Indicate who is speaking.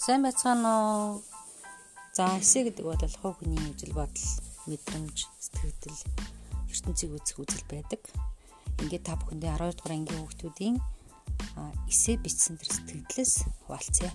Speaker 1: Сайн байцгаана уу? За эсэ гэдэг бол хувь хүний үжил бодол, мэдрэмж, сэтгэл, ертөнцийг үзэх үзэл байдаг. Ингээд та бүхэндээ 12 дугаар ангийн хүүхдүүдийн эсэ бичсэн тэр сэтгэлдээс хуваалцъя.